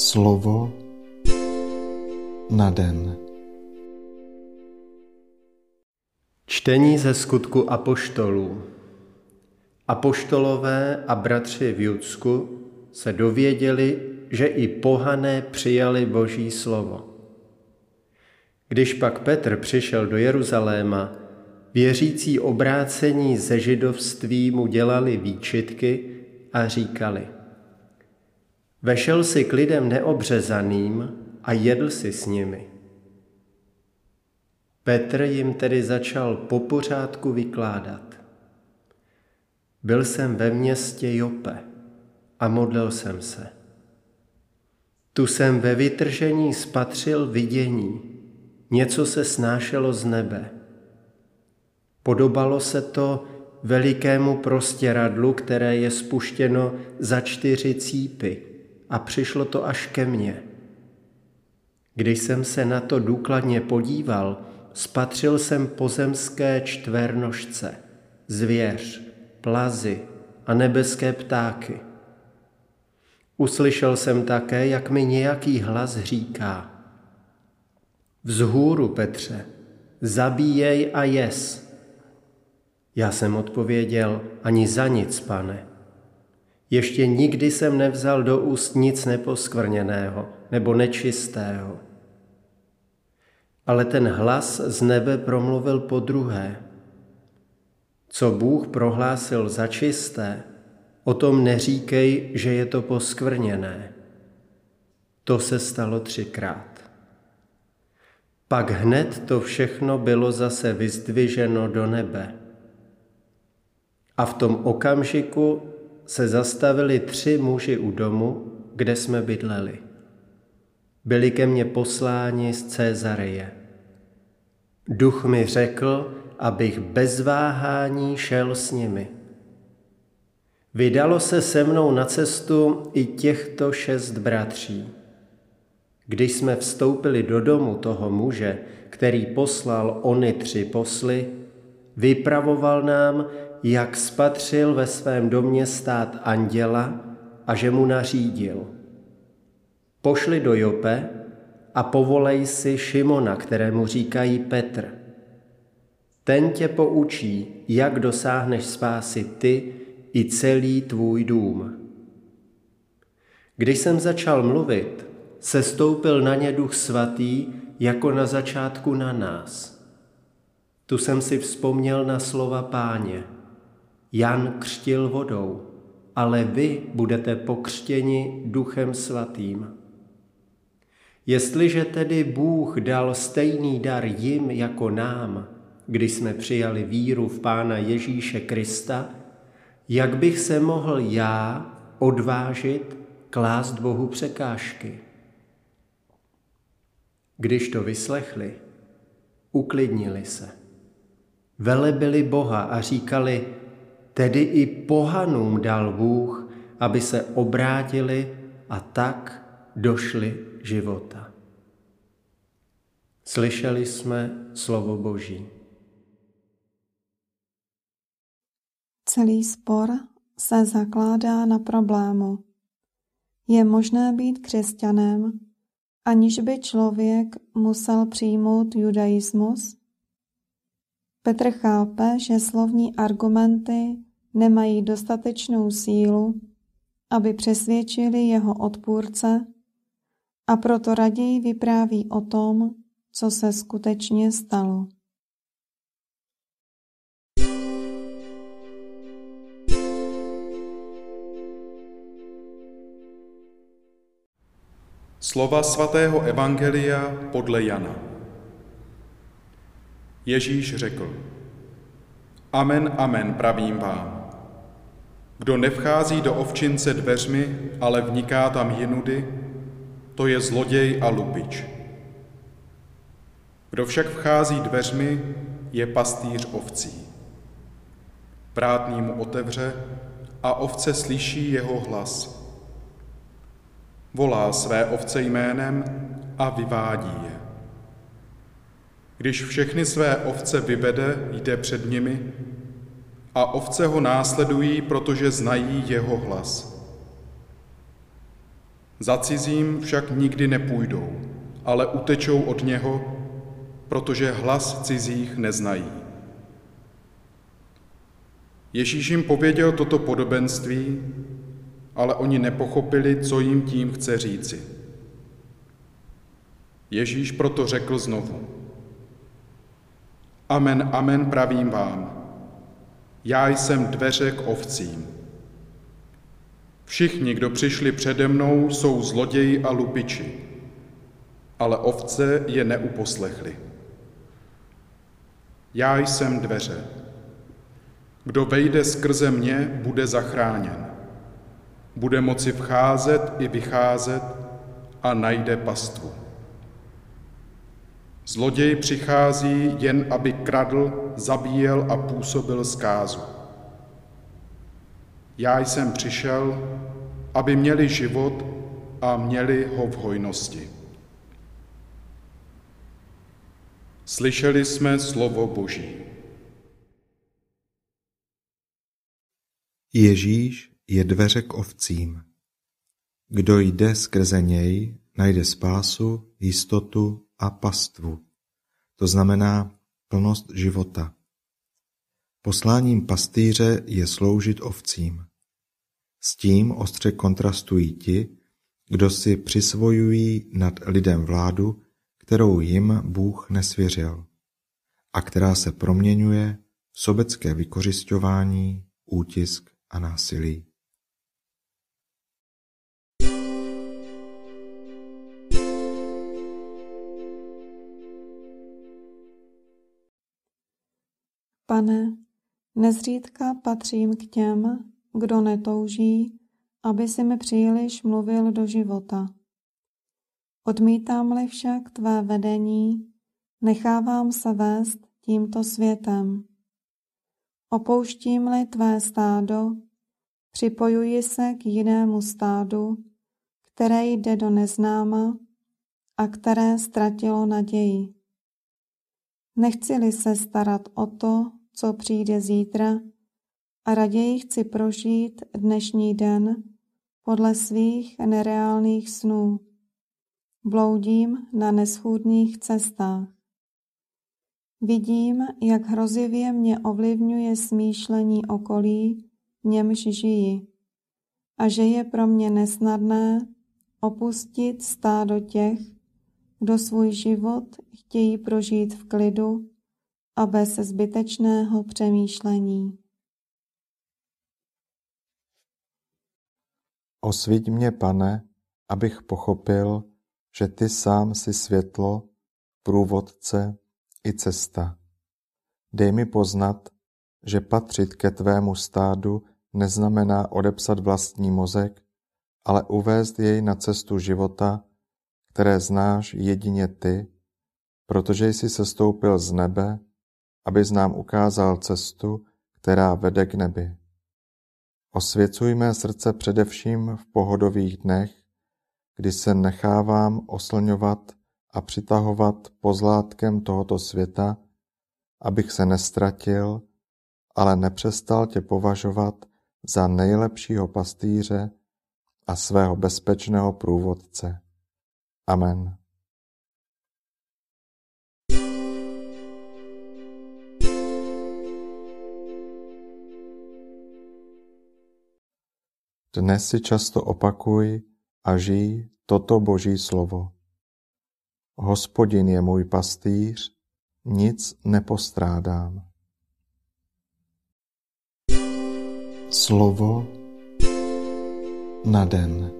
Slovo na den. Čtení ze skutku apoštolů. Apoštolové a bratři v Judsku se dověděli, že i pohané přijali Boží slovo. Když pak Petr přišel do Jeruzaléma, věřící obrácení ze židovství mu dělali výčitky a říkali – Vešel si k lidem neobřezaným a jedl si s nimi. Petr jim tedy začal po pořádku vykládat. Byl jsem ve městě Jope a modlil jsem se. Tu jsem ve vytržení spatřil vidění, něco se snášelo z nebe. Podobalo se to velikému prostěradlu, které je spuštěno za čtyři cípy a přišlo to až ke mně. Když jsem se na to důkladně podíval, spatřil jsem pozemské čtvernožce, zvěř, plazy a nebeské ptáky. Uslyšel jsem také, jak mi nějaký hlas říká. Vzhůru, Petře, zabíjej a jes. Já jsem odpověděl, ani za nic, pane. Ještě nikdy jsem nevzal do úst nic neposkvrněného nebo nečistého. Ale ten hlas z nebe promluvil po druhé. Co Bůh prohlásil za čisté, o tom neříkej, že je to poskvrněné. To se stalo třikrát. Pak hned to všechno bylo zase vyzdviženo do nebe. A v tom okamžiku se zastavili tři muži u domu, kde jsme bydleli. Byli ke mně posláni z Cezareje. Duch mi řekl, abych bez váhání šel s nimi. Vydalo se se mnou na cestu i těchto šest bratří. Když jsme vstoupili do domu toho muže, který poslal ony tři posly, vypravoval nám, jak spatřil ve svém domě stát anděla a že mu nařídil. Pošli do Jope a povolej si Šimona, kterému říkají Petr. Ten tě poučí, jak dosáhneš spásy ty i celý tvůj dům. Když jsem začal mluvit, sestoupil na ně duch svatý, jako na začátku na nás. Tu jsem si vzpomněl na slova páně – Jan křtil vodou, ale vy budete pokřtěni duchem svatým. Jestliže tedy Bůh dal stejný dar jim jako nám, když jsme přijali víru v Pána Ježíše Krista, jak bych se mohl já odvážit klást Bohu překážky? Když to vyslechli, uklidnili se. Velebili Boha a říkali, Tedy i pohanům dal Bůh, aby se obrátili a tak došli života. Slyšeli jsme slovo Boží. Celý spor se zakládá na problému. Je možné být křesťanem, aniž by člověk musel přijmout judaismus? Petr chápe, že slovní argumenty nemají dostatečnou sílu, aby přesvědčili jeho odpůrce a proto raději vypráví o tom, co se skutečně stalo. Slova svatého Evangelia podle Jana. Ježíš řekl, Amen, amen, pravím vám. Kdo nevchází do ovčince dveřmi, ale vniká tam jinudy, to je zloděj a lupič. Kdo však vchází dveřmi, je pastýř ovcí. Vrátný mu otevře a ovce slyší jeho hlas. Volá své ovce jménem a vyvádí je. Když všechny své ovce vyvede, jde před nimi a ovce ho následují, protože znají jeho hlas. Za cizím však nikdy nepůjdou, ale utečou od něho, protože hlas cizích neznají. Ježíš jim pověděl toto podobenství, ale oni nepochopili, co jim tím chce říci. Ježíš proto řekl znovu. Amen, amen, pravím vám. Já jsem dveře k ovcím. Všichni, kdo přišli přede mnou, jsou zloději a lupiči, ale ovce je neuposlechli. Já jsem dveře. Kdo vejde skrze mě, bude zachráněn. Bude moci vcházet i vycházet a najde pastvu. Zloděj přichází jen, aby kradl, zabíjel a působil zkázu. Já jsem přišel, aby měli život a měli ho v hojnosti. Slyšeli jsme slovo Boží. Ježíš je dveře k ovcím. Kdo jde skrze něj, najde spásu, jistotu a pastvu. To znamená plnost života. Posláním pastýře je sloužit ovcím. S tím ostře kontrastují ti, kdo si přisvojují nad lidem vládu, kterou jim Bůh nesvěřil a která se proměňuje v sobecké vykořišťování, útisk a násilí. Pane, nezřídka patřím k těm, kdo netouží, aby si mi příliš mluvil do života. Odmítám-li však tvé vedení, nechávám se vést tímto světem. Opouštím-li tvé stádo, připojuji se k jinému stádu, které jde do neznáma a které ztratilo naději. Nechci-li se starat o to, co přijde zítra, a raději chci prožít dnešní den podle svých nereálných snů. Bloudím na neschůdných cestách. Vidím, jak hrozivě mě ovlivňuje smýšlení okolí, němž žiji, a že je pro mě nesnadné opustit stádo těch, kdo svůj život chtějí prožít v klidu a bez zbytečného přemýšlení. Osviť mě, pane, abych pochopil, že ty sám si světlo, průvodce i cesta. Dej mi poznat, že patřit ke tvému stádu neznamená odepsat vlastní mozek, ale uvést jej na cestu života, které znáš jedině ty, protože jsi sestoupil z nebe, abys nám ukázal cestu, která vede k nebi. Osvěcuj mé srdce především v pohodových dnech, kdy se nechávám oslňovat a přitahovat pozlátkem tohoto světa, abych se nestratil, ale nepřestal tě považovat za nejlepšího pastýře a svého bezpečného průvodce. Amen. Dnes si často opakuj a žij toto Boží slovo. Hospodin je můj pastýř, nic nepostrádám. Slovo na den.